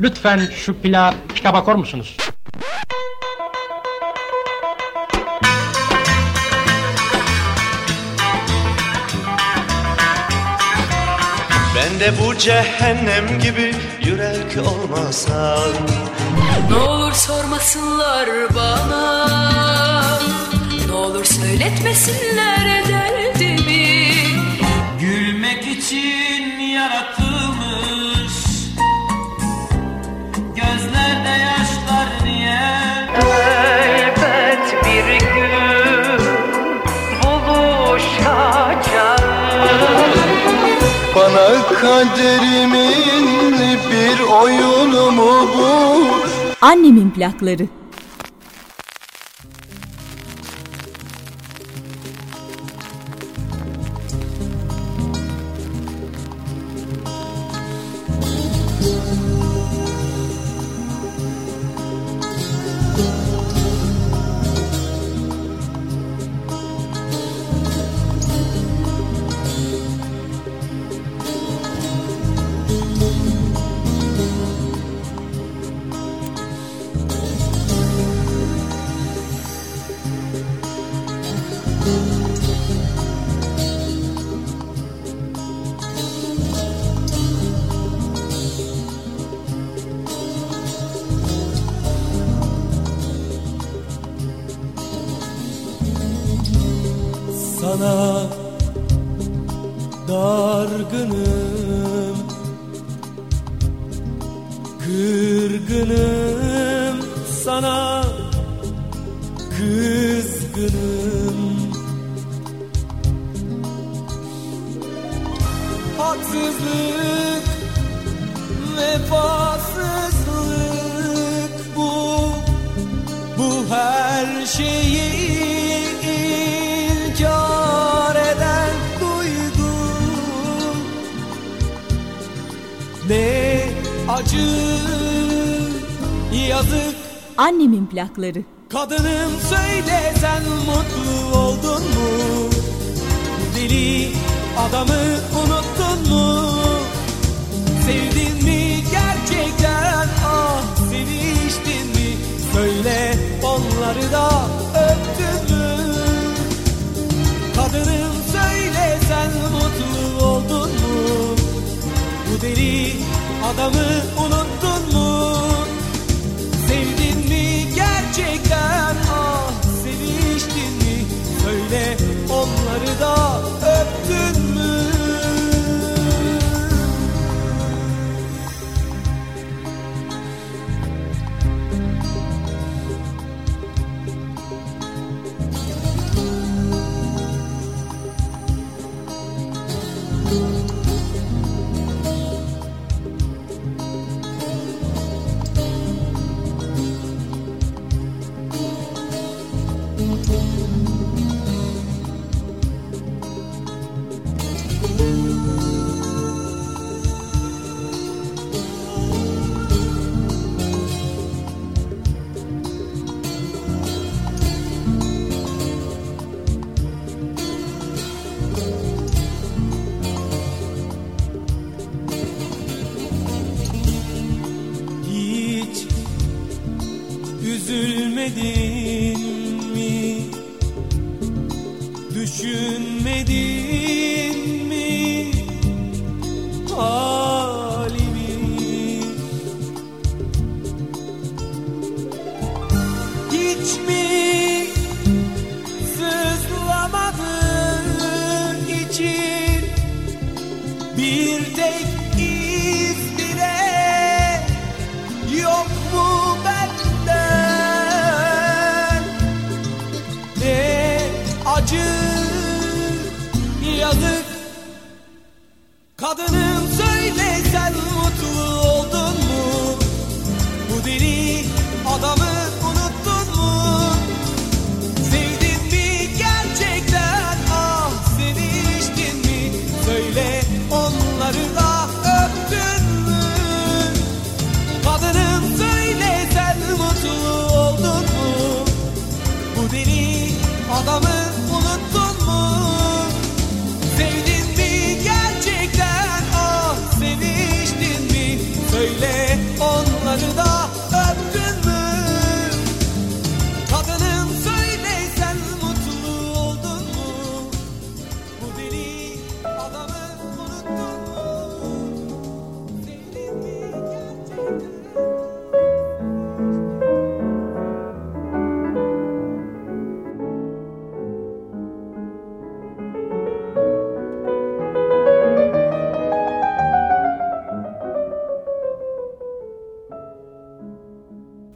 Lütfen şu plağı pikaba kor musunuz? Ben de bu cehennem gibi yürek olmasam Ne olur sormasınlar bana Ne olur söyletmesinler derdimi Gülmek için yaratılmış kaderimin bir oyunu mu bu? Annemin plakları. Sana Kızgınım. Haksızlık Vefasızlık bu. Bu her şeyi inkar eden duygum Ne acı Annemin plakları. Kadınım söyle sen mutlu oldun mu? Bu deli adamı unuttun mu? Sevdin mi gerçekten ah seviştin mi? Söyle onları da öptün mü? Kadınım söyle sen mutlu oldun mu? Bu deli adamı unuttun mu? Onları with you.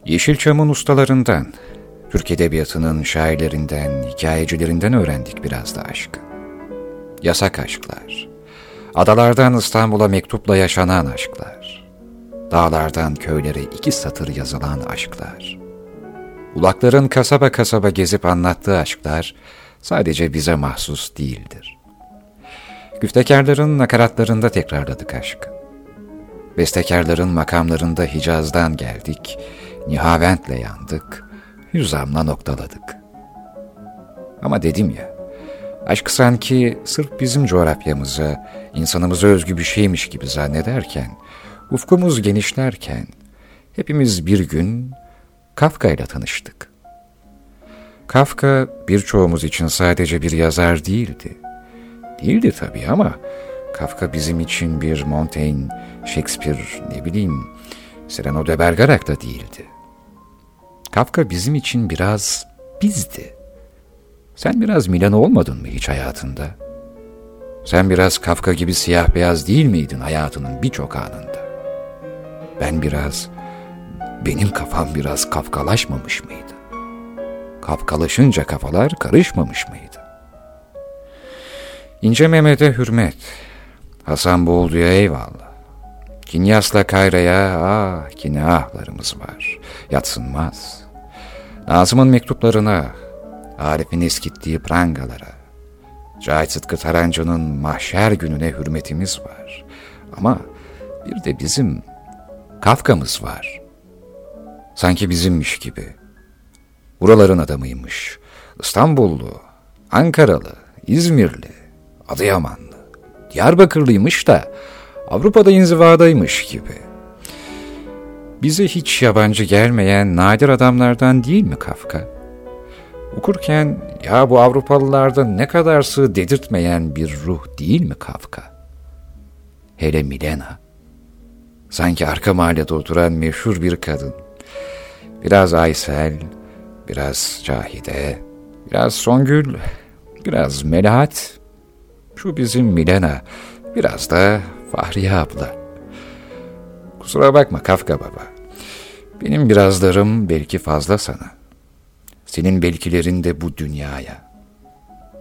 Yeşilçam'ın ustalarından, Türk Edebiyatı'nın şairlerinden, hikayecilerinden öğrendik biraz da aşkı. Yasak aşklar, adalardan İstanbul'a mektupla yaşanan aşklar, dağlardan köylere iki satır yazılan aşklar, ulakların kasaba kasaba gezip anlattığı aşklar sadece bize mahsus değildir. Güftekarların nakaratlarında tekrarladık aşkı. Bestekarların makamlarında Hicaz'dan geldik, Nihavent'le yandık, Hüzam'la noktaladık. Ama dedim ya, aşk sanki sırf bizim coğrafyamıza, insanımıza özgü bir şeymiş gibi zannederken, ufkumuz genişlerken, hepimiz bir gün Kafka ile tanıştık. Kafka birçoğumuz için sadece bir yazar değildi. Değildi tabii ama Kafka bizim için bir Montaigne, Shakespeare, ne bileyim, Cyrano de Bergerac da değildi. Kafka bizim için biraz bizdi. Sen biraz Milan olmadın mı hiç hayatında? Sen biraz Kafka gibi siyah beyaz değil miydin hayatının birçok anında? Ben biraz, benim kafam biraz kafkalaşmamış mıydı? Kafkalaşınca kafalar karışmamış mıydı? İnce Mehmet'e hürmet, Hasan Boğuldu'ya eyvallah. Kinyas'la Kayra'ya ah kine ahlarımız var, yatsınmaz. Nazım'ın mektuplarına, Arif'in eskittiği prangalara, Cahit Sıtkı Tarancı'nın mahşer gününe hürmetimiz var. Ama bir de bizim Kafka'mız var. Sanki bizimmiş gibi. Buraların adamıymış. İstanbullu, Ankaralı, İzmirli, Adıyamanlı, Diyarbakırlıymış da Avrupa'da inzivadaymış gibi. Bize hiç yabancı gelmeyen nadir adamlardan değil mi Kafka? Okurken ya bu Avrupalılarda ne kadar sığ dedirtmeyen bir ruh değil mi Kafka? Hele Milena. Sanki arka mahallede oturan meşhur bir kadın. Biraz Aysel, biraz Cahide, biraz Songül, biraz Melahat. Şu bizim Milena, biraz da Fahriye abla. Kusura bakma Kafka baba. Benim birazlarım belki fazla sana. Senin belkilerin de bu dünyaya.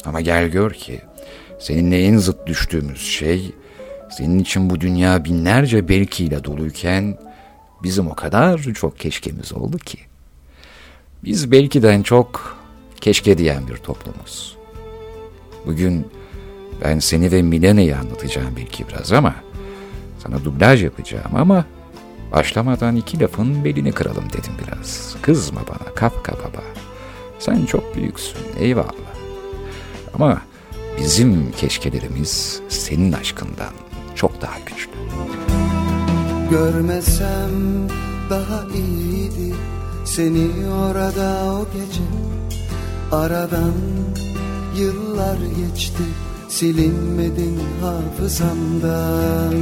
Ama gel gör ki seninle en zıt düştüğümüz şey senin için bu dünya binlerce belkiyle doluyken bizim o kadar çok keşkemiz oldu ki. Biz belkiden çok keşke diyen bir toplumuz. Bugün ben seni ve Milena'yı anlatacağım belki biraz ama sana dublaj yapacağım ama başlamadan iki lafın belini kıralım dedim biraz. Kızma bana Kafka baba. Sen çok büyüksün eyvallah. Ama bizim keşkelerimiz senin aşkından çok daha güçlü. Görmesem daha iyiydi seni orada o gece Aradan yıllar geçti silinmedin hafızamdan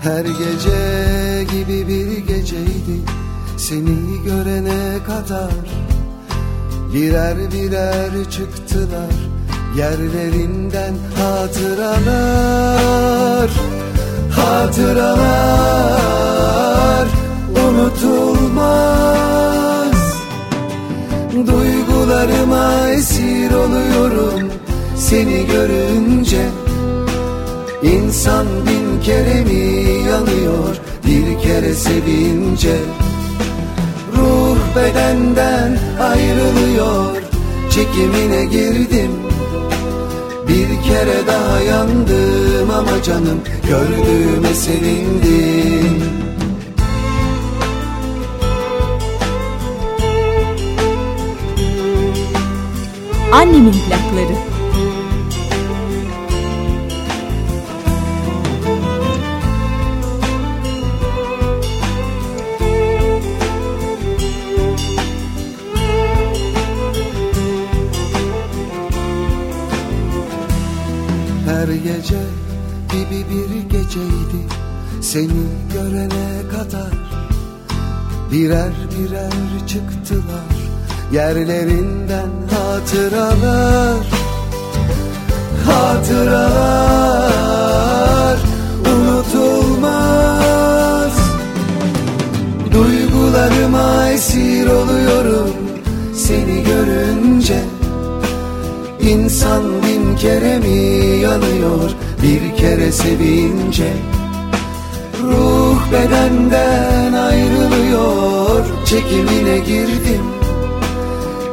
Her gece gibi bir geceydi seni görene kadar. Birer birer çıktılar yerlerinden hatıralar. Hatıralar unutulmaz. Duygularıma esir oluyorum seni görünce İnsan bin kere mi yanıyor bir kere sevince? Ruh bedenden ayrılıyor çekimine girdim. Bir kere daha yandım ama canım gördüğüme sevindim. Annemin plakları. Seni görene kadar Birer birer çıktılar. Yerlerinden hatıralar Hatıralar unutulmaz. Duygular Duygularıma esir oluyorum. Seni görünce İnsan bin kere mi yanıyor? Bir kere sevince bedenden ayrılıyor. Çekimine girdim.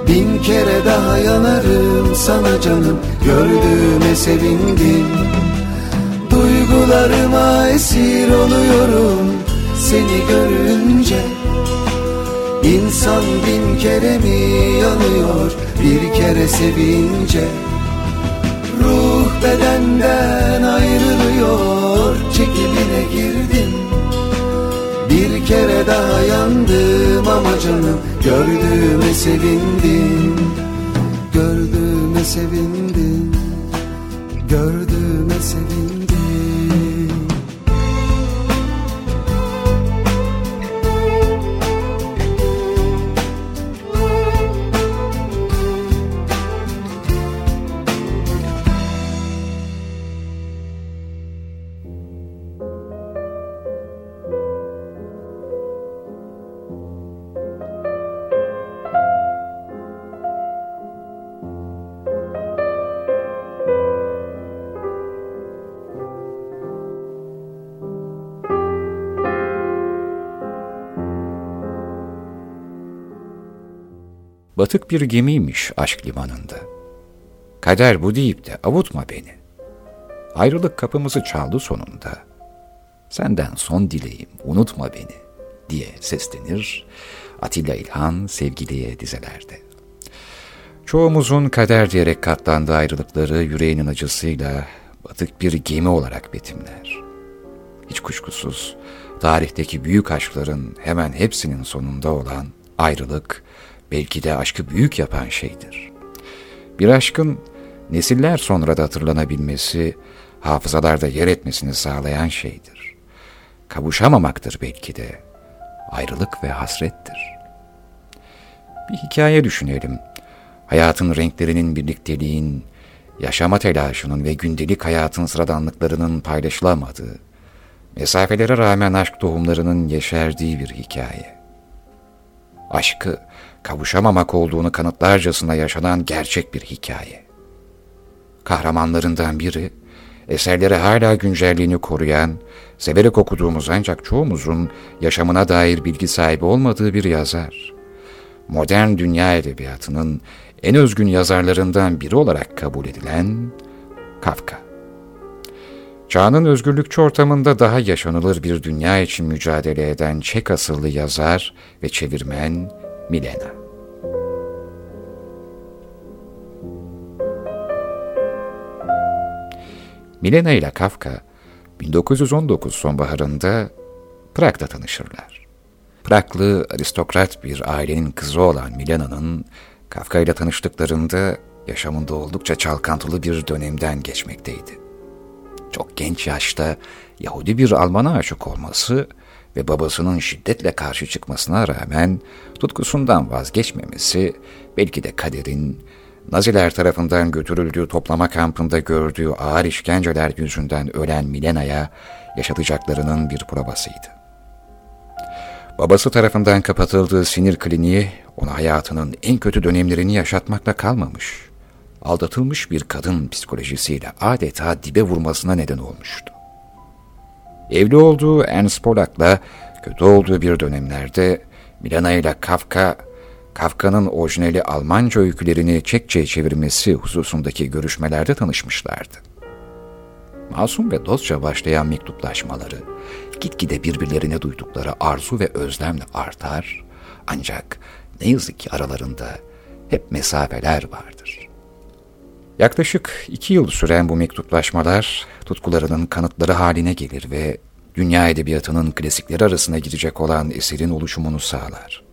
Bin kere daha yanarım sana canım. Gördüğüme sevindim. Duygularıma esir oluyorum. Seni görünce İnsan bin kere mi yanıyor? Bir kere sevince Ruh bedenden ayrılıyor. Çekimine girdim kere daha yandım ama canım gördüğüme sevindim. Gördüğüme sevindim. Gördüğüme sevindim Batık bir gemiymiş aşk limanında. Kader bu deyip de avutma beni. Ayrılık kapımızı çaldı sonunda. Senden son dileğim unutma beni diye seslenir Atilla İlhan sevgiliye dizelerde. Çoğumuzun kader diyerek katlandığı ayrılıkları yüreğinin acısıyla batık bir gemi olarak betimler. Hiç kuşkusuz tarihteki büyük aşkların hemen hepsinin sonunda olan ayrılık belki de aşkı büyük yapan şeydir. Bir aşkın nesiller sonra da hatırlanabilmesi, hafızalarda yer etmesini sağlayan şeydir. Kavuşamamaktır belki de, ayrılık ve hasrettir. Bir hikaye düşünelim. Hayatın renklerinin birlikteliğin, yaşama telaşının ve gündelik hayatın sıradanlıklarının paylaşılamadığı, mesafelere rağmen aşk tohumlarının yeşerdiği bir hikaye. Aşkı kavuşamamak olduğunu kanıtlarcasına yaşanan gerçek bir hikaye. Kahramanlarından biri, eserleri hala güncelliğini koruyan, severek okuduğumuz ancak çoğumuzun yaşamına dair bilgi sahibi olmadığı bir yazar. Modern dünya edebiyatının en özgün yazarlarından biri olarak kabul edilen Kafka. Çağının özgürlükçü ortamında daha yaşanılır bir dünya için mücadele eden Çek asıllı yazar ve çevirmen Milena. Milena ile Kafka 1919 sonbaharında Prag'da tanışırlar. Praglı aristokrat bir ailenin kızı olan Milena'nın Kafka ile tanıştıklarında yaşamında oldukça çalkantılı bir dönemden geçmekteydi. Çok genç yaşta Yahudi bir Alman'a aşık olması ve babasının şiddetle karşı çıkmasına rağmen tutkusundan vazgeçmemesi belki de kaderin Naziler tarafından götürüldüğü toplama kampında gördüğü ağır işkenceler yüzünden ölen Milena'ya yaşatacaklarının bir provasıydı. Babası tarafından kapatıldığı sinir kliniği ona hayatının en kötü dönemlerini yaşatmakla kalmamış. Aldatılmış bir kadın psikolojisiyle adeta dibe vurmasına neden olmuştu. Evli olduğu Ernst Polak'la kötü olduğu bir dönemlerde Milana ile Kafka, Kafka'nın orijinali Almanca öykülerini Çekçe'ye çevirmesi hususundaki görüşmelerde tanışmışlardı. Masum ve dostça başlayan mektuplaşmaları, gitgide birbirlerine duydukları arzu ve özlemle artar, ancak ne yazık ki aralarında hep mesafeler vardır. Yaklaşık iki yıl süren bu mektuplaşmalar tutkularının kanıtları haline gelir ve dünya edebiyatının klasikleri arasına girecek olan eserin oluşumunu sağlar.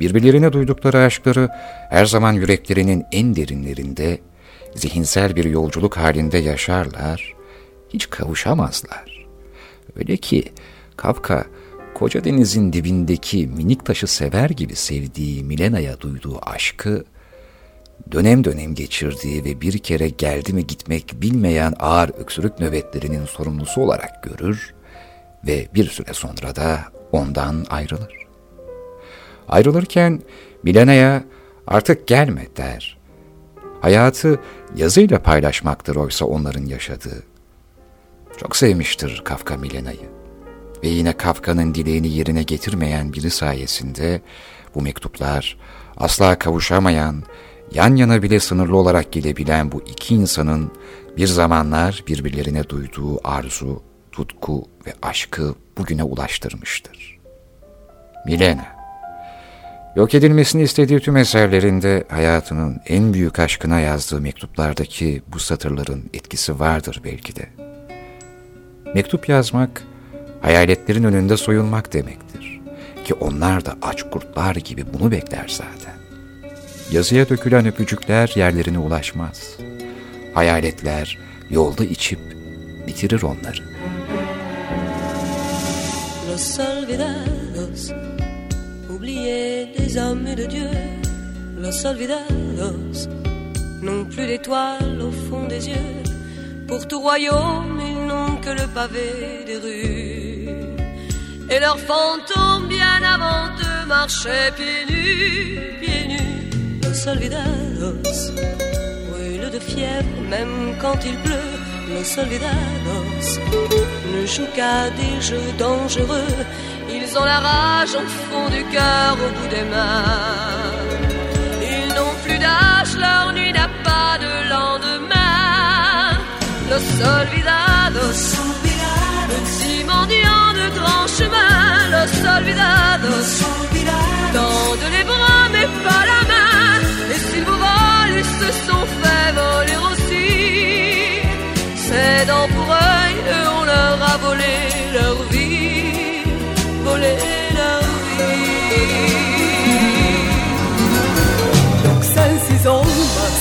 Birbirlerine duydukları aşkları her zaman yüreklerinin en derinlerinde, zihinsel bir yolculuk halinde yaşarlar, hiç kavuşamazlar. Öyle ki Kafka, koca denizin dibindeki minik taşı sever gibi sevdiği Milena'ya duyduğu aşkı, dönem dönem geçirdiği ve bir kere geldi mi gitmek bilmeyen ağır öksürük nöbetlerinin sorumlusu olarak görür ve bir süre sonra da ondan ayrılır. Ayrılırken Milena'ya artık gelme der. Hayatı yazıyla paylaşmaktır oysa onların yaşadığı. Çok sevmiştir Kafka Milena'yı. Ve yine Kafka'nın dileğini yerine getirmeyen biri sayesinde bu mektuplar asla kavuşamayan, yan yana bile sınırlı olarak gelebilen bu iki insanın bir zamanlar birbirlerine duyduğu arzu, tutku ve aşkı bugüne ulaştırmıştır. Milena Yok edilmesini istediği tüm eserlerinde hayatının en büyük aşkına yazdığı mektuplardaki bu satırların etkisi vardır belki de. Mektup yazmak, hayaletlerin önünde soyulmak demektir. Ki onlar da aç kurtlar gibi bunu bekler zaten. Yazıya dökülen öpücükler yerlerine ulaşmaz. Hayaletler yolda içip bitirir onları. Los olvidados, oubliés des hommes de Dieu. Los olvidados, n'ont plus d'étoiles au fond des yeux. Pour tout royaume, ils n'ont que le pavé des rues. Et leurs fantômes, bien avant eux, marchaient pieds nus, pieds nus. Los olvidados, de fièvre, même quand il pleut. Los olvidados, ne jouent qu'à des jeux dangereux. Ils ont la rage au fond du cœur, au bout des mains. Ils n'ont plus d'âge, leur nuit n'a pas de lendemain. Los olvidados, petits mendiants de grands chemins. Los olvidados, tendent les bras mais pas la main. Et se sont fait voler aussi. C'est dans pour on leur a volé leur vie, volé leur vie. Yok sensiz olmaz.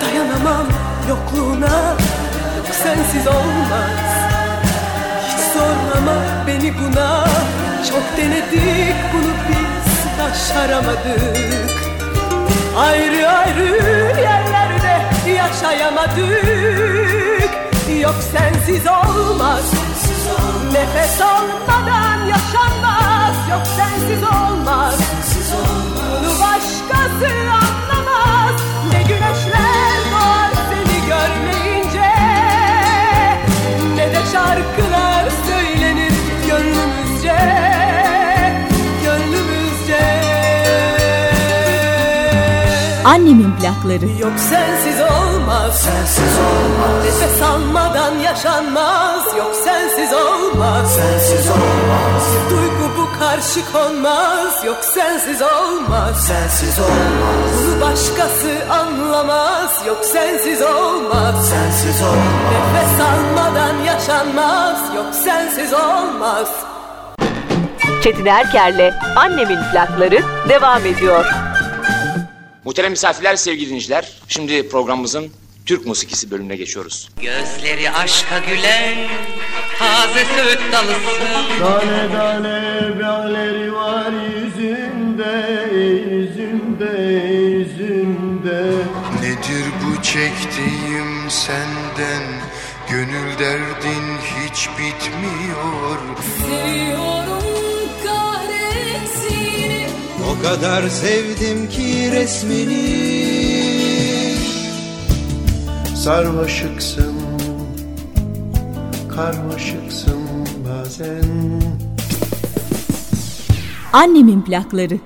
Dayanamam yokluğuna. Yok sensiz olmaz. Hiç zorlama beni buna. Çok denedik bunu biz başaramadık Ayrı ayrı yerlerde yaşayamadık. Yok sensiz olmaz. Nefes almadan yaşanmaz. Yok sensiz olmaz. Bunu başkası Annemin plakları. Yok sensiz olmaz. Sensiz olmaz. Nefes almadan yaşanmaz. Yok sensiz olmaz. Sensiz olmaz. Bir duygu bu karşı konmaz Yok sensiz olmaz. Sensiz olmaz. Bunu başkası anlamaz. Yok sensiz olmaz. Sensiz olmaz. Nefes almadan yaşanmaz. Yok sensiz olmaz. Çetin Erker'le Annemin plakları devam ediyor. Muhterem misafirler, sevgili dinleyiciler. Şimdi programımızın Türk musikisi bölümüne geçiyoruz. Gözleri aşka gülen taze söğüt dalısın Tane tane balleri var yüzünde, yüzünde, yüzünde. Nedir bu çektiğim senden Gönül derdin hiç bitmiyor Seviyorum kadar sevdim ki resmini Sarmaşıksın, karmaşıksın bazen Annemin plakları.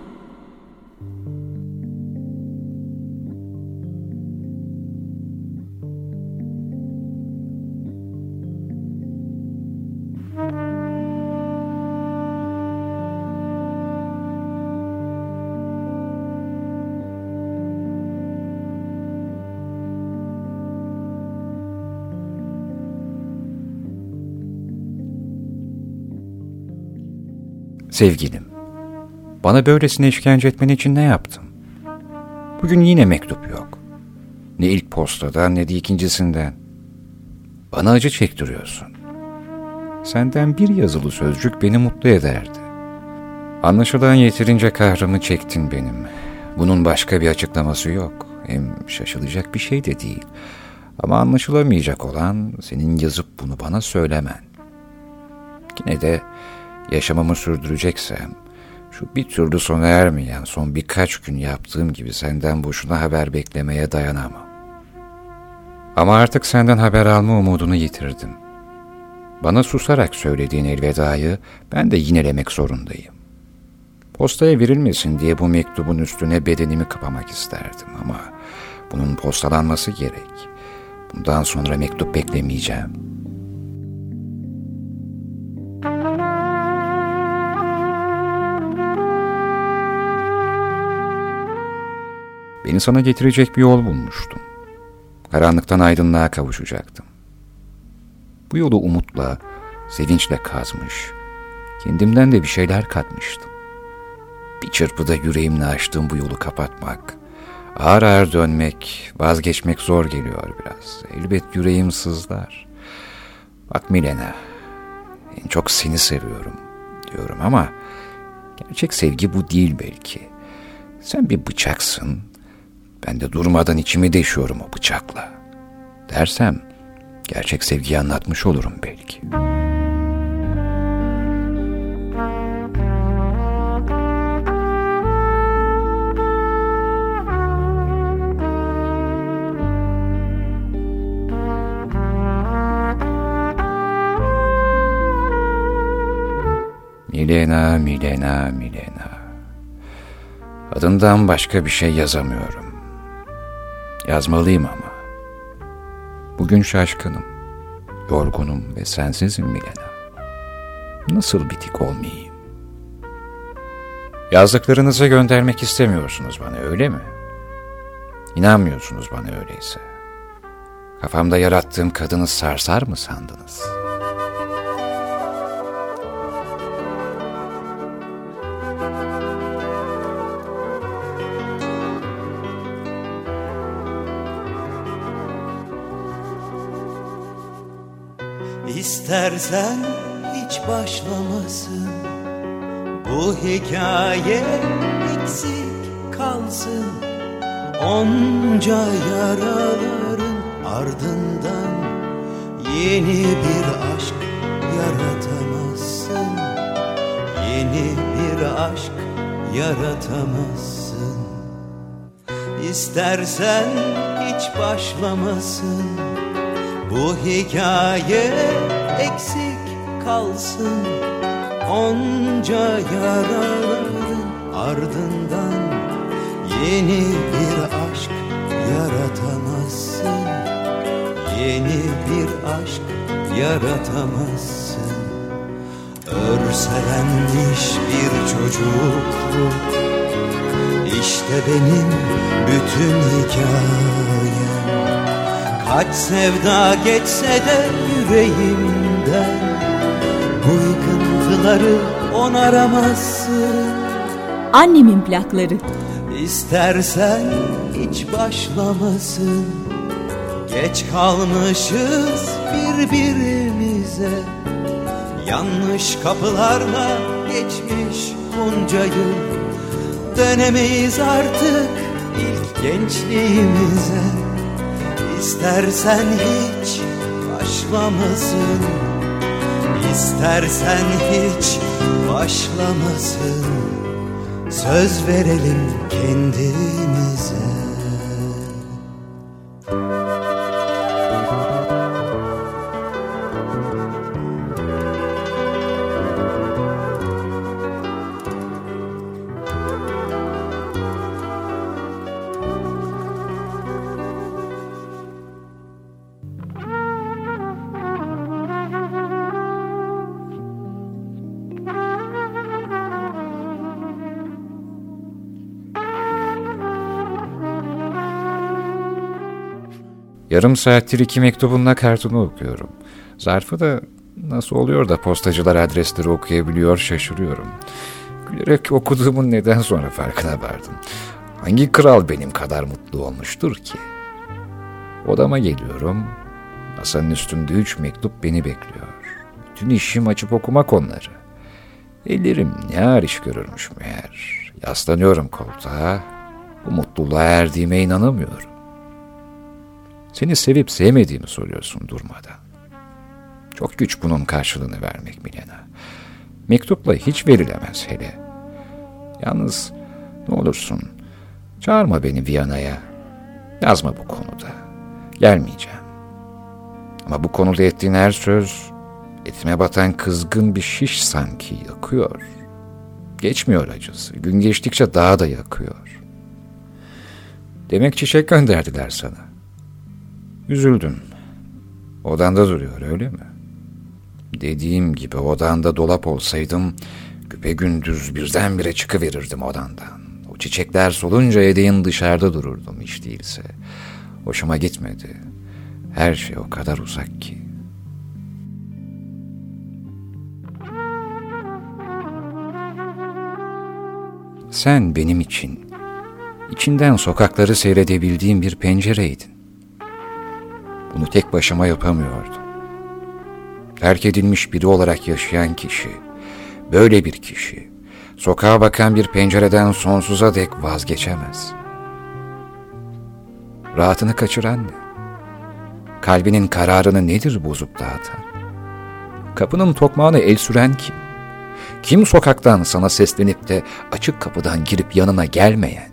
Sevgilim, bana böylesine işkence etmen için ne yaptım? Bugün yine mektup yok. Ne ilk postadan ne de ikincisinden. Bana acı çektiriyorsun. Senden bir yazılı sözcük beni mutlu ederdi. Anlaşılan yeterince kahrımı çektin benim. Bunun başka bir açıklaması yok. Hem şaşılacak bir şey de değil. Ama anlaşılamayacak olan senin yazıp bunu bana söylemen. Yine de yaşamamı sürdüreceksem, Şu bir türlü sona ermeyen son birkaç gün yaptığım gibi senden boşuna haber beklemeye dayanamam. Ama artık senden haber alma umudunu yitirdim. Bana susarak söylediğin elvedayı ben de yinelemek zorundayım. Postaya verilmesin diye bu mektubun üstüne bedenimi kapamak isterdim ama bunun postalanması gerek. Bundan sonra mektup beklemeyeceğim. Beni sana getirecek bir yol bulmuştum. Karanlıktan aydınlığa kavuşacaktım. Bu yolu umutla, sevinçle kazmış, kendimden de bir şeyler katmıştım. Bir çırpıda yüreğimle açtığım bu yolu kapatmak, ağır ağır dönmek, vazgeçmek zor geliyor biraz. Elbet yüreğim sızlar. Bak Milena, en çok seni seviyorum diyorum ama gerçek sevgi bu değil belki. Sen bir bıçaksın, ben de durmadan içimi deşiyorum o bıçakla. Dersem gerçek sevgiyi anlatmış olurum belki. Milena, Milena, Milena. Adından başka bir şey yazamıyorum. Yazmalıyım ama. Bugün şaşkınım, yorgunum ve sensizim Milena. Nasıl bitik olmayayım? Yazdıklarınızı göndermek istemiyorsunuz bana öyle mi? İnanmıyorsunuz bana öyleyse. Kafamda yarattığım kadını sarsar mı sandınız?'' İstersen hiç başlamasın. Bu hikaye eksik kalsın. Onca yaraların ardından Yeni bir aşk yaratamazsın. Yeni bir aşk yaratamazsın. İstersen hiç başlamasın. Bu hikaye eksik kalsın. Onca yaraların ardından Yeni bir aşk yaratamazsın. Yeni bir aşk yaratamazsın. Örselenmiş bir çocukluk İşte benim bütün hikayem. Kaç sevda geçse de yüreğimden Bu yıkıntıları onaramazsın. Annemin plakları. İstersen hiç başlamasın. Geç kalmışız birbirimize. Yanlış kapılarla geçmiş bunca yıl Dönemeyiz artık ilk gençliğimize. İstersen hiç başlamasın İstersen hiç başlamasın. Söz verelim kendimize Yarım saattir iki mektubunla kartını okuyorum. Zarfı da nasıl oluyor da postacılar adresleri okuyabiliyor şaşırıyorum. Gülerek okuduğumun neden sonra farkına vardım. Hangi kral benim kadar mutlu olmuştur ki? Odama geliyorum. Masanın üstünde üç mektup beni bekliyor. Bütün işim açıp okumak onları. Ellerim ne ağır iş görürmüş meğer. Yaslanıyorum koltuğa. Bu mutluluğa erdiğime inanamıyorum. Seni sevip sevmediğimi soruyorsun durmadan. Çok güç bunun karşılığını vermek Milena. Mektupla hiç verilemez hele. Yalnız ne olursun çağırma beni Viyana'ya. Yazma bu konuda. Gelmeyeceğim. Ama bu konuda ettiğin her söz etime batan kızgın bir şiş sanki yakıyor. Geçmiyor acısı. Gün geçtikçe daha da yakıyor. Demek çiçek gönderdiler sana. Üzüldüm. Odanda duruyor öyle mi? Dediğim gibi odanda dolap olsaydım güpe gündüz birdenbire çıkıverirdim odandan. O çiçekler solunca edeğin dışarıda dururdum hiç değilse. Hoşuma gitmedi. Her şey o kadar uzak ki. Sen benim için, içinden sokakları seyredebildiğim bir pencereydin. Bunu tek başıma yapamıyordum. Terk edilmiş biri olarak yaşayan kişi, böyle bir kişi, sokağa bakan bir pencereden sonsuza dek vazgeçemez. Rahatını kaçıran ne? Kalbinin kararını nedir bozup dağıtan? Kapının tokmağını el süren kim? Kim sokaktan sana seslenip de açık kapıdan girip yanına gelmeyen?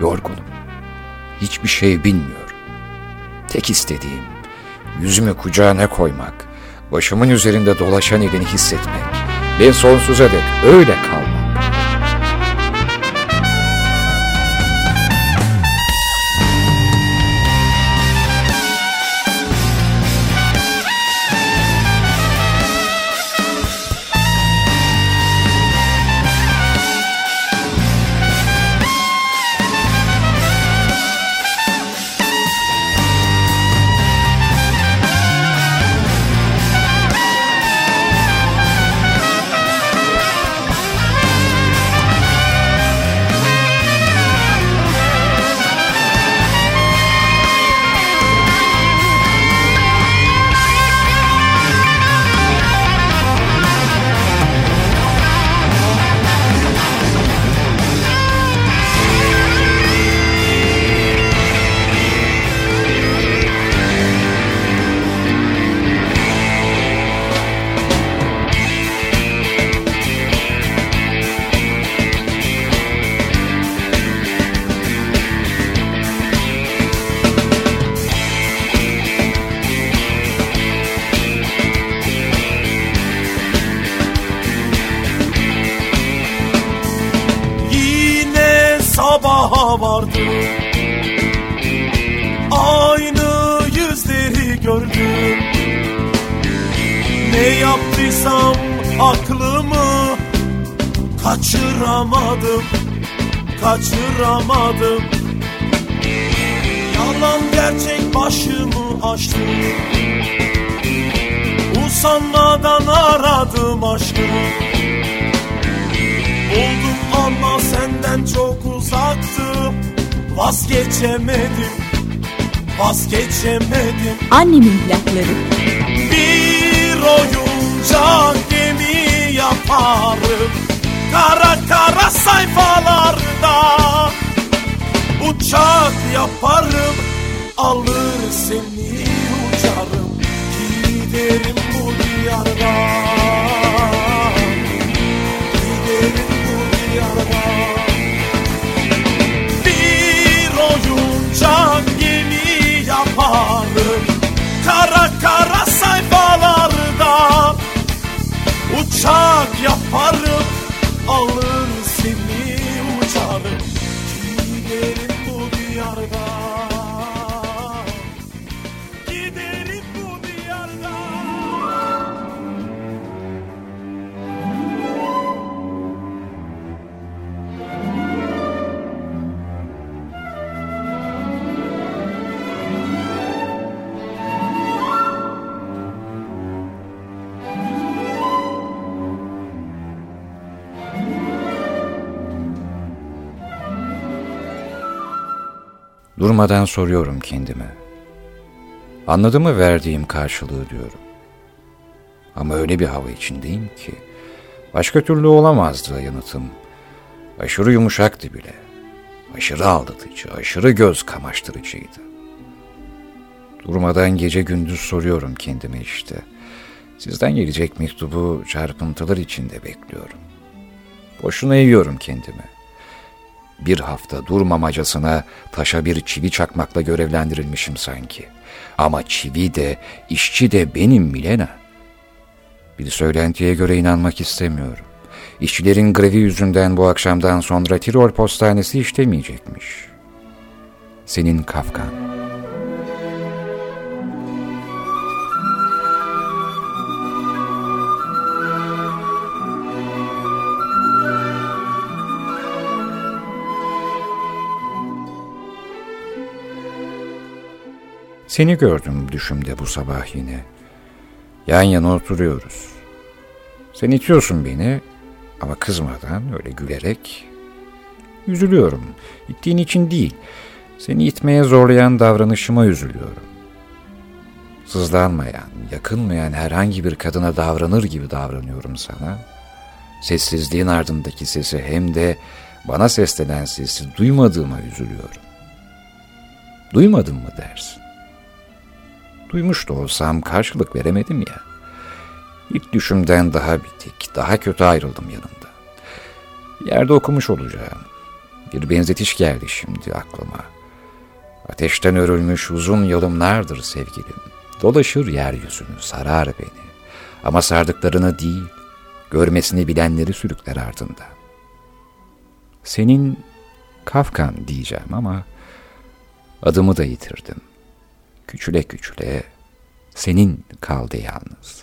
Yorgunum. Hiçbir şey bilmiyorum. Tek istediğim yüzümü kucağına koymak, başımın üzerinde dolaşan elini hissetmek ve sonsuza dek öyle kalmak. Gerçek başımı açtı Usanmadan aradım aşkı. Oldum ama senden çok uzaktım. Vazgeçemedim Vazgeçemedim. Annemin plakları. Bir oyuncak gemi yaparım. Kara kara sayfalarda Uçak yaparım Alır seni uçarım Giderim bu diyardan. Giderim bu diyardan Bir oyuncak yaparım Kara kara sayfalarda. Uçak yaparım Alır Durmadan soruyorum kendime. Anladı mı verdiğim karşılığı diyorum. Ama öyle bir hava içindeyim ki başka türlü olamazdı yanıtım. Aşırı yumuşaktı bile. Aşırı aldatıcı, aşırı göz kamaştırıcıydı. Durmadan gece gündüz soruyorum kendime işte. Sizden gelecek mektubu çarpıntılar içinde bekliyorum. Boşuna yiyorum kendimi. Bir hafta durmamacasına taşa bir çivi çakmakla görevlendirilmişim sanki. Ama çivi de, işçi de benim Milena. Bir söylentiye göre inanmak istemiyorum. İşçilerin grevi yüzünden bu akşamdan sonra Tirol postanesi işlemeyecekmiş. Senin Kafkan. Seni gördüm düşümde bu sabah yine. Yan yana oturuyoruz. Sen itiyorsun beni ama kızmadan öyle gülerek. Üzülüyorum. İttiğin için değil. Seni itmeye zorlayan davranışıma üzülüyorum. Sızlanmayan, yakınmayan herhangi bir kadına davranır gibi davranıyorum sana. Sessizliğin ardındaki sesi hem de bana seslenen sesi duymadığıma üzülüyorum. Duymadın mı dersin? Duymuş da olsam karşılık veremedim ya. İlk düşümden daha bitik, daha kötü ayrıldım yanında. Yerde okumuş olacağım. Bir benzetiş geldi şimdi aklıma. Ateşten örülmüş uzun yolumlardır sevgilim. Dolaşır yeryüzünü, sarar beni. Ama sardıklarını değil, görmesini bilenleri sürükler ardında. Senin Kafkan diyeceğim ama adımı da yitirdim. Küçüle küçüle senin kaldı yalnız.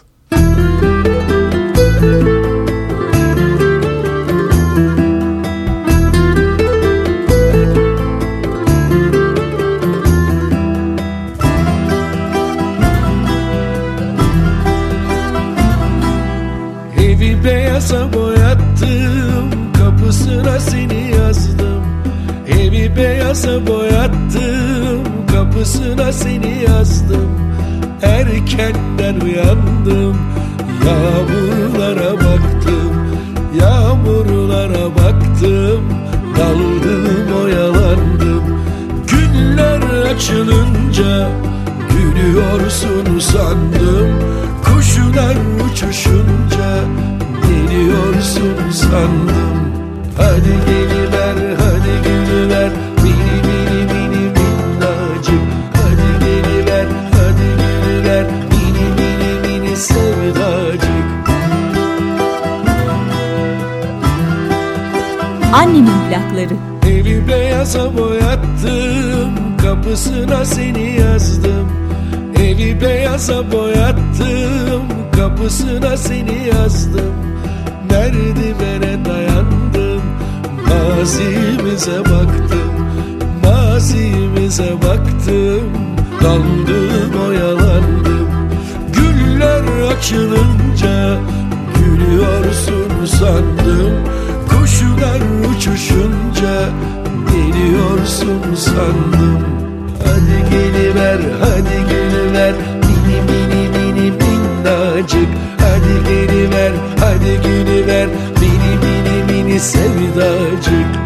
Geliver Mini mini mini sevdacık.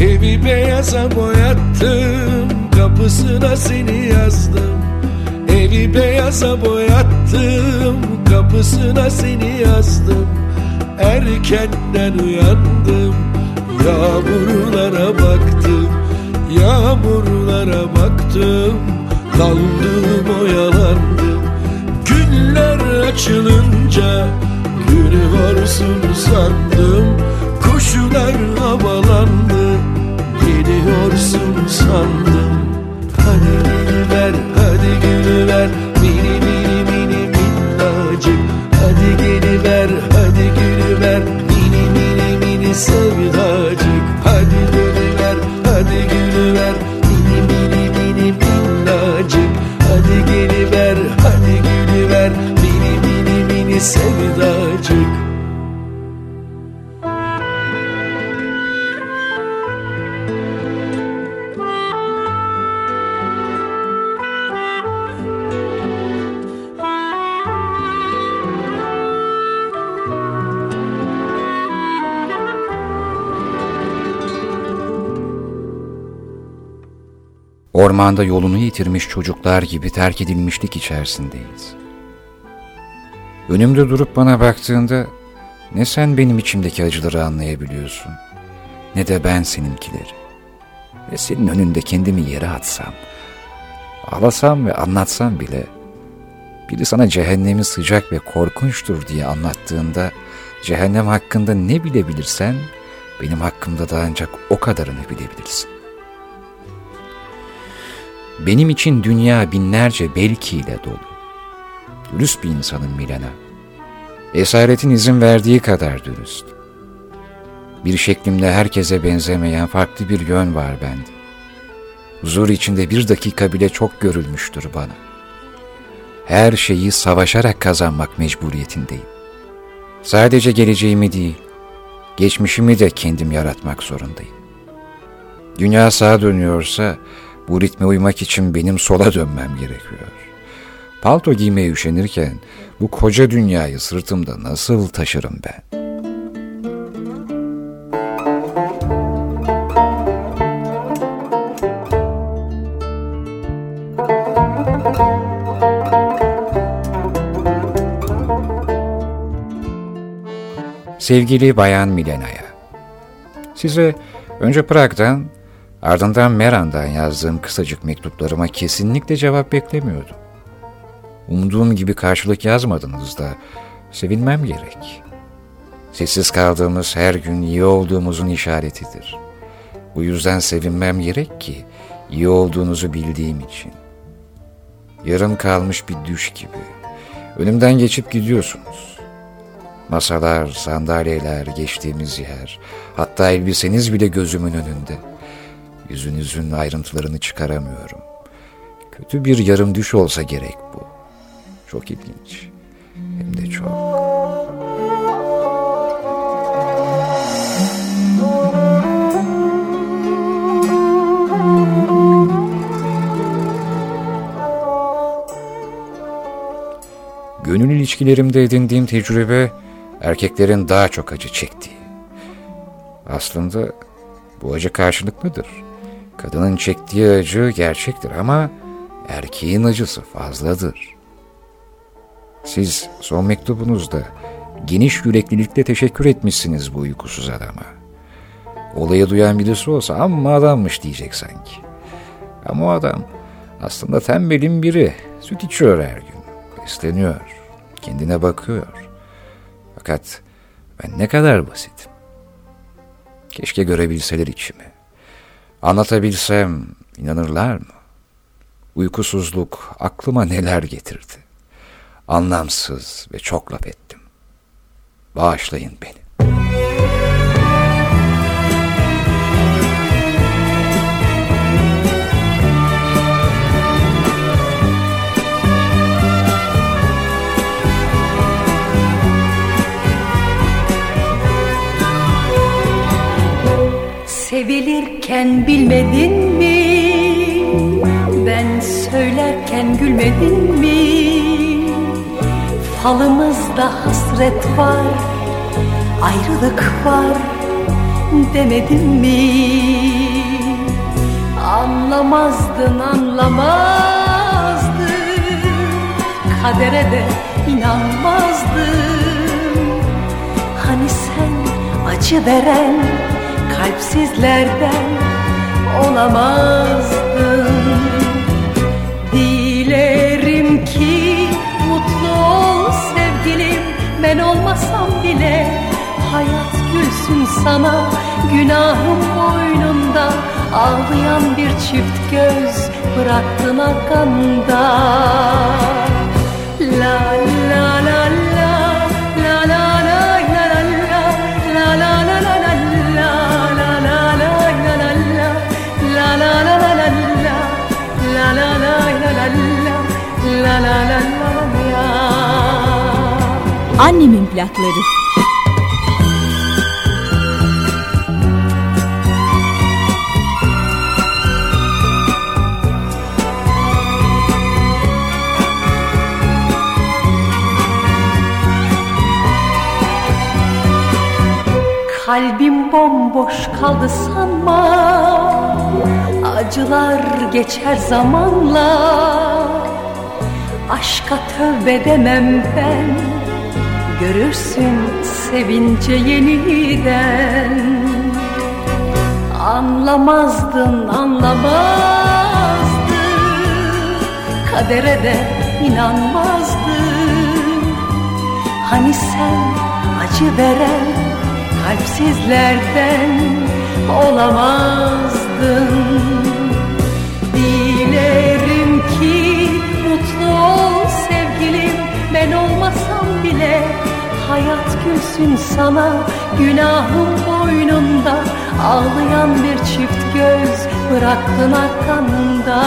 Evi beyaza boyattım Kapısına seni yazdım. Evi beyaza boyattım Kapısına seni yazdım. Erkenden uyandım. Yağmurlara baktım. Yağmurlara baktım. Daldım oyalandım. Günler açılınca Gülüyorsun sandım. Kuşlar havalandı. Geliyorsun sandım sevdacık. Hadi gülüver hadi gülüver. Mini mini mini minnacık. Hadi geliver hadi gülüver. Mini mini mini sevdacık Ormanda yolunu yitirmiş çocuklar gibi terk edilmişlik içerisindeyiz. Önümde durup bana baktığında ne sen benim içimdeki acıları anlayabiliyorsun ne de ben seninkileri. Ve senin önünde kendimi yere atsam, ağlasam ve anlatsam bile biri sana cehennemi sıcak ve korkunçtur diye anlattığında cehennem hakkında ne bilebilirsen benim hakkımda da ancak o kadarını bilebilirsin. Benim için dünya binlerce belkiyle dolu. Dürüst bir insanım Milena. Esaretin izin verdiği kadar dürüst. Bir şeklimde herkese benzemeyen farklı bir yön var bende. Huzur içinde bir dakika bile çok görülmüştür bana. Her şeyi savaşarak kazanmak mecburiyetindeyim. Sadece geleceğimi değil, geçmişimi de kendim yaratmak zorundayım. Dünya sağa dönüyorsa bu ritme uymak için benim sola dönmem gerekiyor. Palto giymeye üşenirken bu koca dünyayı sırtımda nasıl taşırım ben? Sevgili Bayan Milena'ya, size önce Prag'dan ardından Meran'dan yazdığım kısacık mektuplarıma kesinlikle cevap beklemiyordum. Umduğum gibi karşılık yazmadınız da sevinmem gerek. Sessiz kaldığımız her gün iyi olduğumuzun işaretidir. Bu yüzden sevinmem gerek ki iyi olduğunuzu bildiğim için. Yarım kalmış bir düş gibi. Önümden geçip gidiyorsunuz. Masalar, sandalyeler, geçtiğimiz yer, hatta elbiseniz bile gözümün önünde. Yüzünüzün ayrıntılarını çıkaramıyorum. Kötü bir yarım düş olsa gerek bu. Çok ilginç. Hem de çok. Gönül ilişkilerimde edindiğim tecrübe erkeklerin daha çok acı çektiği. Aslında bu acı karşılıklıdır. Kadının çektiği acı gerçektir ama erkeğin acısı fazladır. Siz son mektubunuzda geniş yüreklilikle teşekkür etmişsiniz bu uykusuz adama. Olayı duyan birisi olsa amma adammış diyecek sanki. Ama o adam aslında tembelin biri. Süt içiyor her gün. Besleniyor. Kendine bakıyor. Fakat ben ne kadar basitim. Keşke görebilseler içimi. Anlatabilsem inanırlar mı? Uykusuzluk aklıma neler getirdi. Anlamsız ve çok laf ettim. Bağışlayın beni. Sevilirken bilmedin mi? Ben söylerken gülmedin mi? Falımızda hasret var, ayrılık var demedim mi? Anlamazdın anlamazdın, kadere de inanmazdın. Hani sen acı veren kalpsizlerden olamazdın. Dilerim ki mutlu ol sevgilim. Ben olmasam bile hayat gülsün sana. Günahım boynunda ağlayan bir çift göz bıraktın arkanda la la Annemin plakları. Kalbim bomboş kaldı sanma. Acılar geçer zamanla Aşka tövbe demem ben. Görürsün sevince yeniden. Anlamazdın anlamazdın. Kadere de inanmazdın. Hani sen acı veren kalpsizlerden olamazdın Hayat gülsün sana günahım boynunda Ağlayan bir çift göz bıraktın arkamda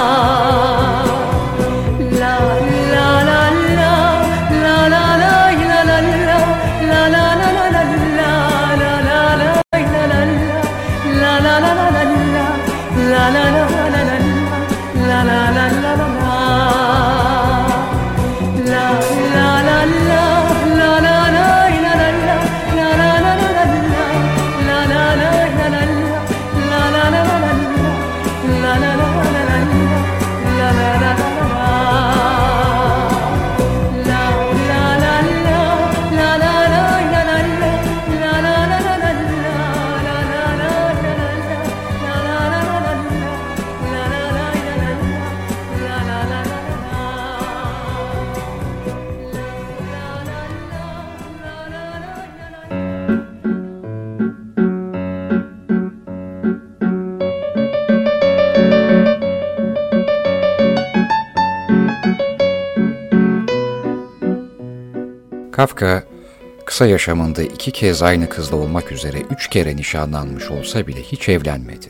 kısa yaşamında iki kez aynı kızla olmak üzere üç kere nişanlanmış olsa bile hiç evlenmedi.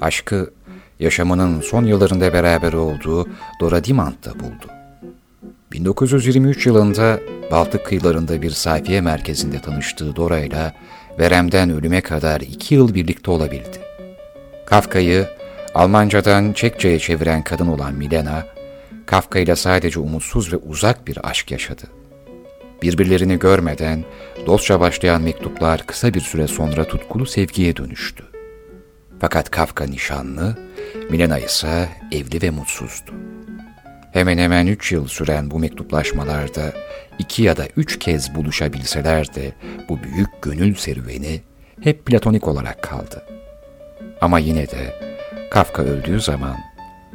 Aşkı, yaşamının son yıllarında beraber olduğu Dora Dimant'ta buldu. 1923 yılında Baltık kıyılarında bir sayfiye merkezinde tanıştığı Dora ile veremden ölüme kadar iki yıl birlikte olabildi. Kafka'yı Almancadan Çekçe'ye çeviren kadın olan Milena, Kafka ile sadece umutsuz ve uzak bir aşk yaşadı. Birbirlerini görmeden dostça başlayan mektuplar kısa bir süre sonra tutkulu sevgiye dönüştü. Fakat Kafka nişanlı, Milena ise evli ve mutsuzdu. Hemen hemen üç yıl süren bu mektuplaşmalarda iki ya da üç kez buluşabilseler de bu büyük gönül serüveni hep platonik olarak kaldı. Ama yine de Kafka öldüğü zaman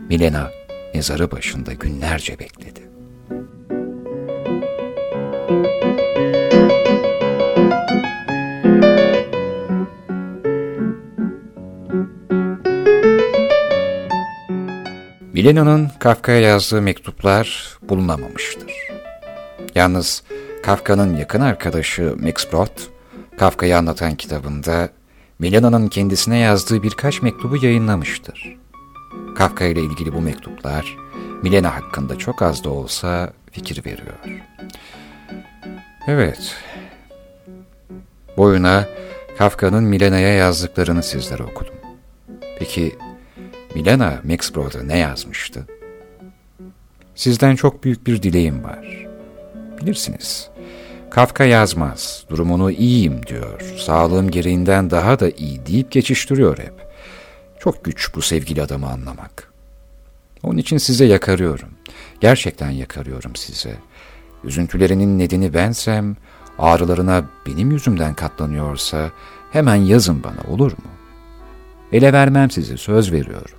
Milena mezarı başında günlerce bekledi. Milena'nın Kafka'ya yazdığı mektuplar bulunamamıştır. Yalnız Kafka'nın yakın arkadaşı Max Brod, Kafka'yı anlatan kitabında Milena'nın kendisine yazdığı birkaç mektubu yayınlamıştır. Kafka ile ilgili bu mektuplar Milena hakkında çok az da olsa fikir veriyor. Evet, boyuna Kafka'nın Milena'ya yazdıklarını sizlere okudum. Peki Milena Max Brod'a ne yazmıştı? Sizden çok büyük bir dileğim var. Bilirsiniz, Kafka yazmaz, durumunu iyiyim diyor, sağlığım gereğinden daha da iyi deyip geçiştiriyor hep. Çok güç bu sevgili adamı anlamak. Onun için size yakarıyorum. Gerçekten yakarıyorum size. Üzüntülerinin nedeni bensem, ağrılarına benim yüzümden katlanıyorsa hemen yazın bana olur mu? Ele vermem sizi söz veriyorum.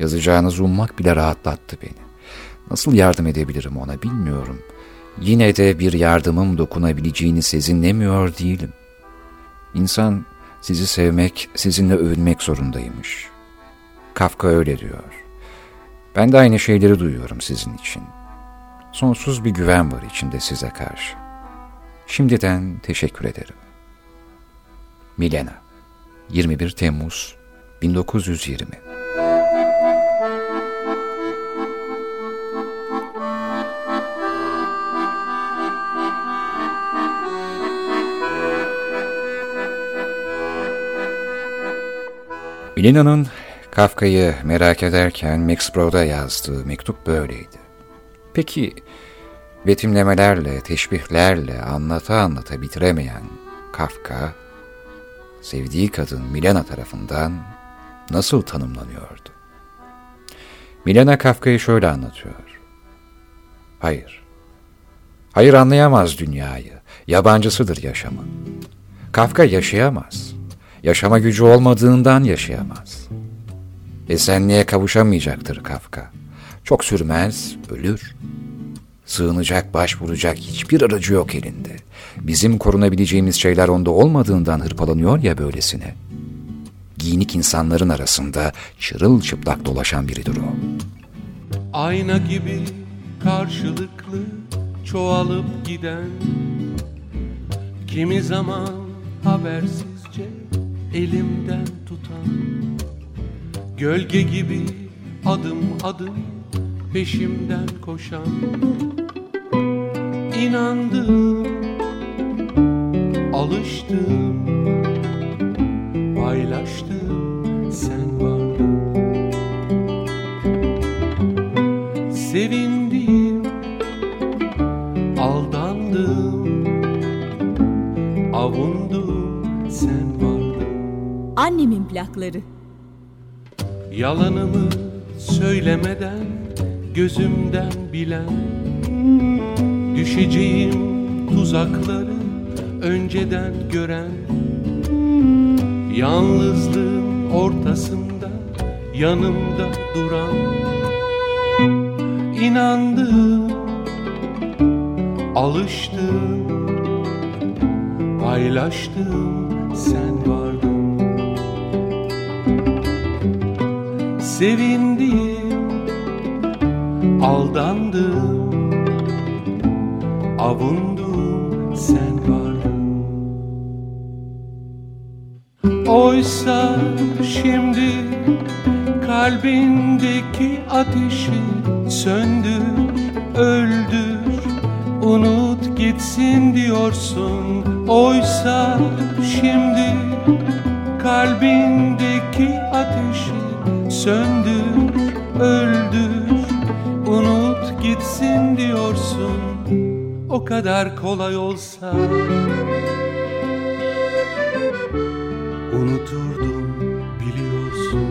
Yazacağınızı ummak bile rahatlattı beni. Nasıl yardım edebilirim ona bilmiyorum. Yine de bir yardımım dokunabileceğini sezinlemiyor değilim. İnsan sizi sevmek, sizinle övünmek zorundaymış. Kafka öyle diyor. Ben de aynı şeyleri duyuyorum sizin için. Sonsuz bir güven var içimde size karşı. Şimdiden teşekkür ederim. Milena 21 Temmuz 1920 Milena'nın Kafka'yı merak ederken Max Brod'a yazdığı mektup böyleydi. Peki betimlemelerle, teşbihlerle anlata anlata bitiremeyen Kafka, sevdiği kadın Milena tarafından nasıl tanımlanıyordu? Milena Kafka'yı şöyle anlatıyor. Hayır. Hayır anlayamaz dünyayı. Yabancısıdır yaşamın. Kafka yaşayamaz. Yaşama gücü olmadığından yaşayamaz. Esenliğe kavuşamayacaktır Kafka. Çok sürmez, ölür. Sığınacak, başvuracak hiçbir aracı yok elinde. Bizim korunabileceğimiz şeyler onda olmadığından hırpalanıyor ya böylesine. Giyinik insanların arasında çırılçıplak dolaşan biridir o. Ayna gibi karşılıklı çoğalıp giden Kimi zaman habersizce elimden tutan Gölge gibi adım adım peşimden koşan. İnandım, alıştım, paylaştım sen vardın. Sevindim, aldandım, avundum sen vardın. Annemin plakları. Yalanımı söylemeden gözümden bilen Düşeceğim tuzakları önceden gören Yalnızlığın ortasında yanımda duran İnandım, alıştım, paylaştım sen vardın. Sevindim, aldandım, avundum sen vardın Oysa şimdi kalbindeki ateşi söndür, öldür, kadar kolay olsa. Unuturdum biliyorsun.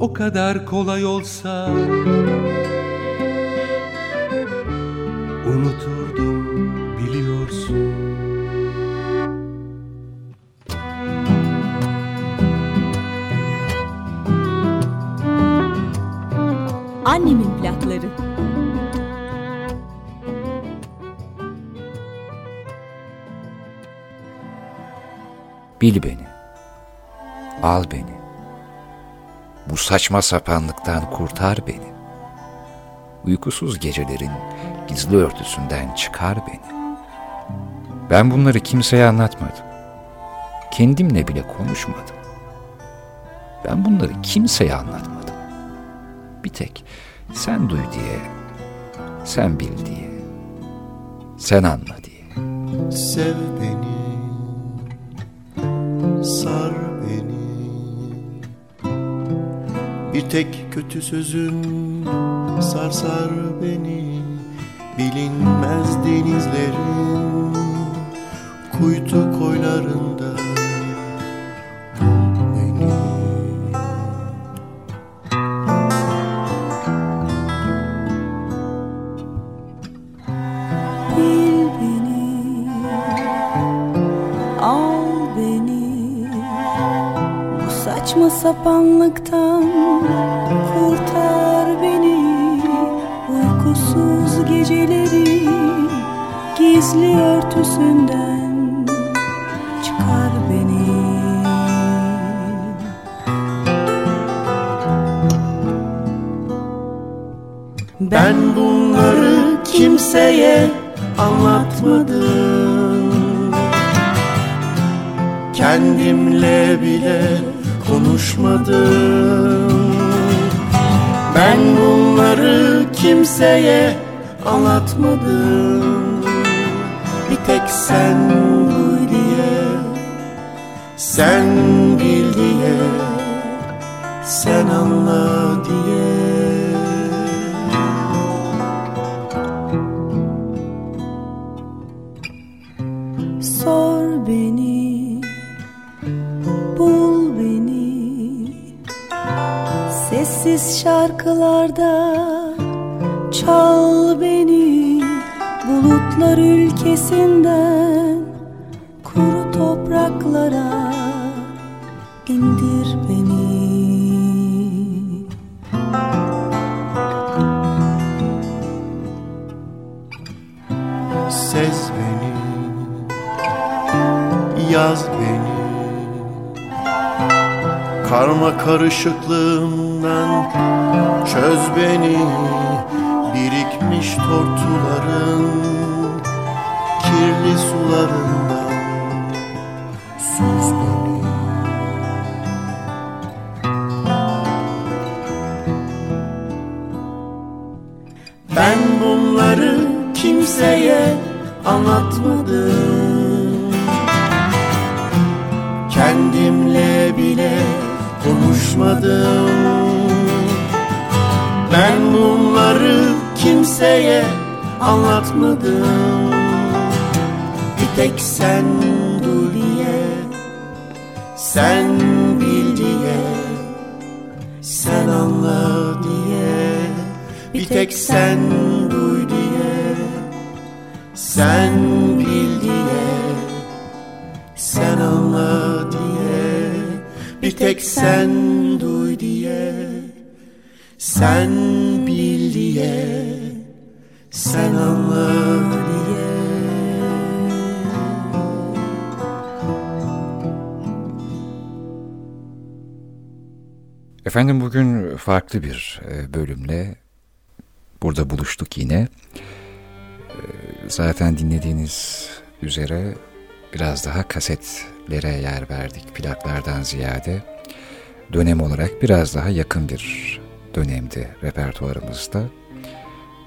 O kadar kolay olsa. Unuturdum biliyorsun. Annemin plakları. Bil beni. Al beni. Bu saçma sapanlıktan kurtar beni. Uykusuz gecelerin gizli örtüsünden çıkar beni. Ben bunları kimseye anlatmadım. Kendimle bile konuşmadım. Ben bunları kimseye anlatmadım. Bir tek sen duy diye, sen bil diye, sen anla diye. Sev beni Sar beni. Bir tek kötü sözün Sarsar beni. Bilinmez denizlerin Kuytu koylarında sapanlıktan kurtar beni. Uykusuz geceleri gizli örtüsünden çıkar beni. Ben bunları kimseye anlatmadım. Kendimle bile konuşmadım Ben bunları kimseye anlatmadım. Bir tek sen duy diye Sen bil diye Sen anla diye sessiz şarkılarda Çal beni bulutlar ülkesinden Kuru topraklara indir beni. Sez beni Yaz Karma karışıklığımdan Çöz beni Birikmiş tortuların Kirli sularından Süz beni. Ben bunları kimseye anlatmadım konuşmadım. Ben bunları kimseye anlatmadım. Bir tek sen duy diye Sen bil diye Sen anla diye. Bir tek sen duy diye Sen bil diye Sen anla diye. Bir tek sen Sen bil diye Sen anla diye Efendim bugün farklı bir e, bölümle burada buluştuk yine. E, Zaten dinlediğiniz üzere biraz daha kasetlere yer verdik plaklardan ziyade. Dönem olarak biraz daha yakın bir dönemdi repertuarımızda.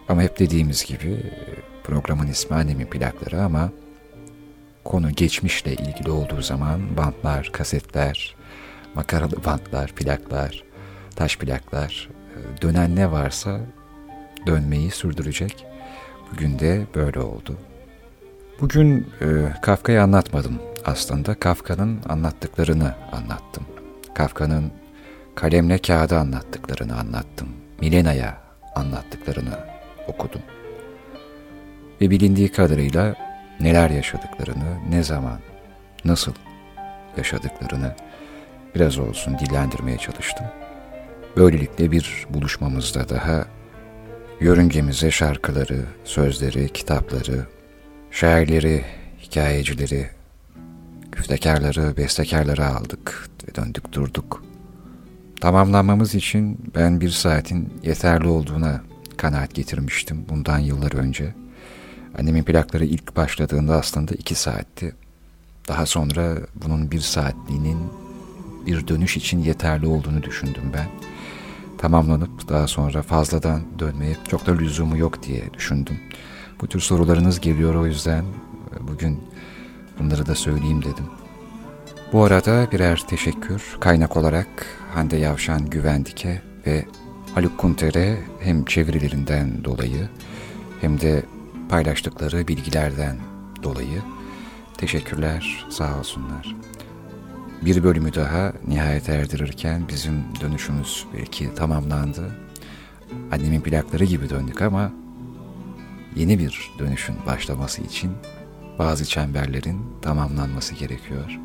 Ama hep dediğimiz gibi programın ismi annemin plakları ama konu geçmişle ilgili olduğu zaman bantlar, kasetler, makaralı bantlar, plaklar, taş plaklar, e, dönen ne varsa dönmeyi sürdürecek. Bugün de böyle oldu. Bugün e, Kafka'yı anlatmadım aslında. Kafka'nın anlattıklarını anlattım. Kafka'nın kalemle kağıda anlattıklarını anlattım. Milena'ya anlattıklarını okudum. Ve bilindiği kadarıyla neler yaşadıklarını, ne zaman, nasıl yaşadıklarını biraz olsun dillendirmeye çalıştım. Böylelikle bir buluşmamızda daha yörüngemize şarkıları, sözleri, kitapları, şairleri, hikayecileri, küftekarları, bestekarları aldık ve döndük durduk. Tamamlanmamız için ben bir saatin yeterli olduğuna kanaat getirmiştim bundan yıllar önce. Annemin plakları ilk başladığında aslında iki saatti. Daha sonra bunun bir saatliğinin bir dönüş için yeterli olduğunu düşündüm ben. Tamamlanıp daha sonra fazladan dönmeye çok da lüzumu yok diye düşündüm. Bu tür sorularınız geliyor o yüzden bugün bunları da söyleyeyim dedim. Bu arada birer teşekkür kaynak olarak Hande Yavşan Güvendik'e ve Haluk Kunter'e hem çevirilerinden dolayı hem de paylaştıkları bilgilerden dolayı teşekkürler sağ olsunlar. Bir bölümü daha nihayet erdirirken bizim dönüşümüz belki tamamlandı. Annemin plakları gibi döndük ama yeni bir dönüşün başlaması için bazı çemberlerin tamamlanması gerekiyor.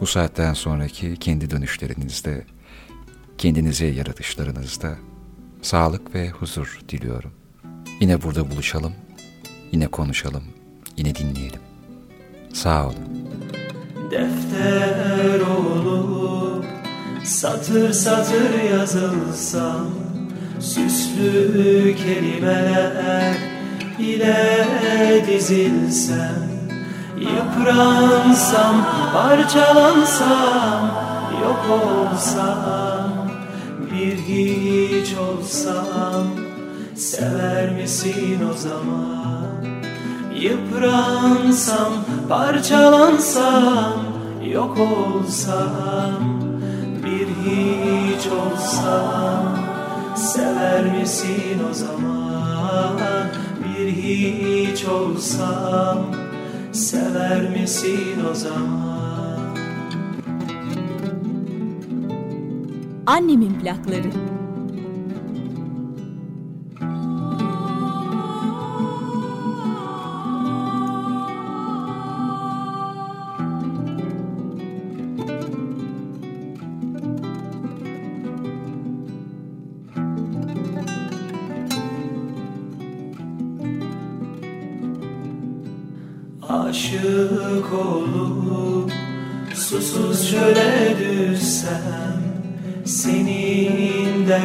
Bu saatten sonraki kendi dönüşlerinizde, kendinize yaratışlarınızda sağlık ve huzur diliyorum. Yine burada buluşalım, yine konuşalım, yine dinleyelim. Sağ olun. Defter olup satır satır yazılsam Süslü kelimeler ile dizilsem Yıpransam, parçalansam, yok olsam Bir hiç olsam, sever misin o zaman? Yıpransam, parçalansam, yok olsam Bir hiç olsam, sever misin o zaman? Bir hiç olsam, sever misin o zaman? Annemin plakları.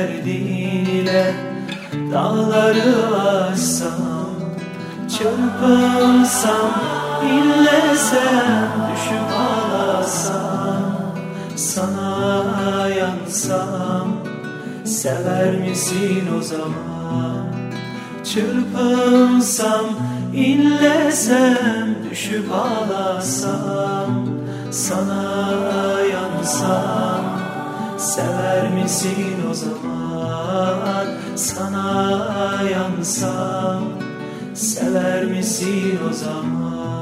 Senin derdin ile dağları aşsam Çırpınsam, inlesem, düşüp ağlasam Sana yansam, sever misin o zaman? Çırpınsam, inlesem, düşüp ağlasam Sana yansam, sever misin o zaman? Sana yansam, sever misin o zaman?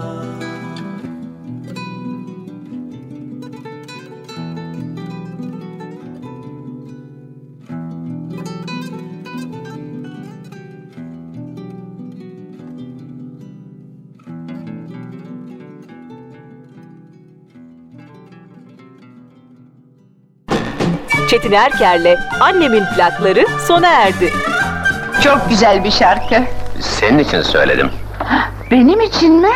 Çetin Erker'le Annemin plakları sona erdi. Çok güzel bir şarkı. Senin için söyledim. Benim için mi?